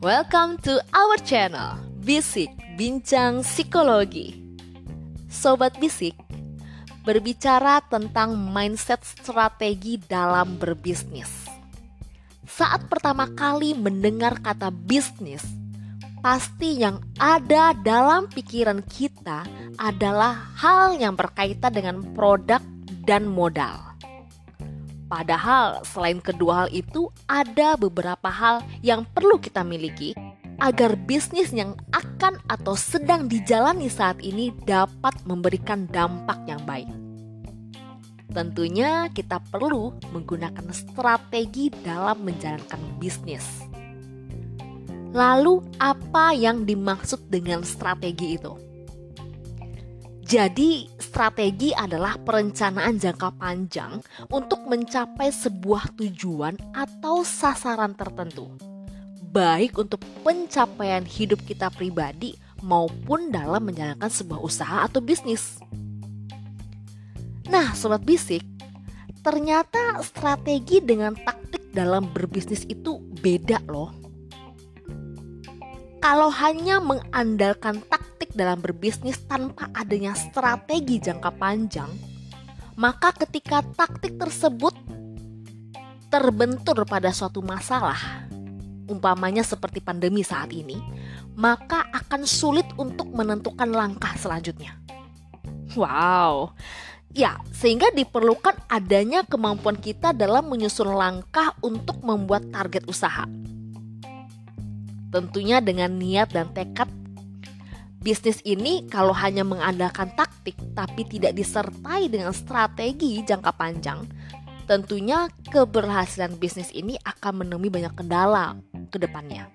Welcome to our channel, Bisik Bincang Psikologi. Sobat Bisik, berbicara tentang mindset strategi dalam berbisnis. Saat pertama kali mendengar kata bisnis, pasti yang ada dalam pikiran kita adalah hal yang berkaitan dengan produk dan modal. Padahal selain kedua hal itu ada beberapa hal yang perlu kita miliki agar bisnis yang akan atau sedang dijalani saat ini dapat memberikan dampak yang baik. Tentunya kita perlu menggunakan strategi dalam menjalankan bisnis. Lalu apa yang dimaksud dengan strategi itu? Jadi, strategi adalah perencanaan jangka panjang untuk mencapai sebuah tujuan atau sasaran tertentu, baik untuk pencapaian hidup kita pribadi maupun dalam menjalankan sebuah usaha atau bisnis. Nah, sobat bisik, ternyata strategi dengan taktik dalam berbisnis itu beda loh. Kalau hanya mengandalkan taktik dalam berbisnis tanpa adanya strategi jangka panjang, maka ketika taktik tersebut terbentur pada suatu masalah, umpamanya seperti pandemi saat ini, maka akan sulit untuk menentukan langkah selanjutnya. Wow, ya, sehingga diperlukan adanya kemampuan kita dalam menyusun langkah untuk membuat target usaha. Tentunya dengan niat dan tekad Bisnis ini kalau hanya mengandalkan taktik tapi tidak disertai dengan strategi jangka panjang, tentunya keberhasilan bisnis ini akan menemui banyak kendala ke depannya.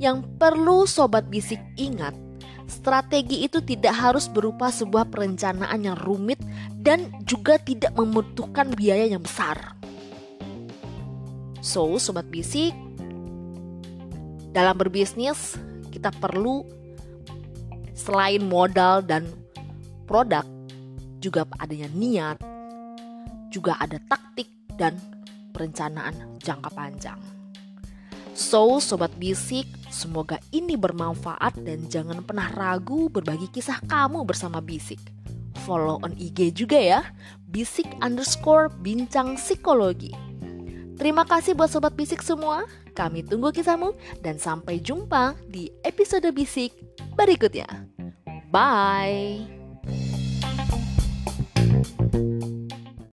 Yang perlu sobat bisik ingat, strategi itu tidak harus berupa sebuah perencanaan yang rumit dan juga tidak membutuhkan biaya yang besar. So, sobat bisik, dalam berbisnis kita perlu selain modal dan produk juga adanya niat, juga ada taktik dan perencanaan jangka panjang. So, sobat bisik, semoga ini bermanfaat dan jangan pernah ragu berbagi kisah kamu bersama bisik. Follow on IG juga ya, bisik underscore bincang psikologi. Terima kasih buat sobat bisik semua. Kami tunggu kisahmu dan sampai jumpa di episode bisik berikutnya. Bye.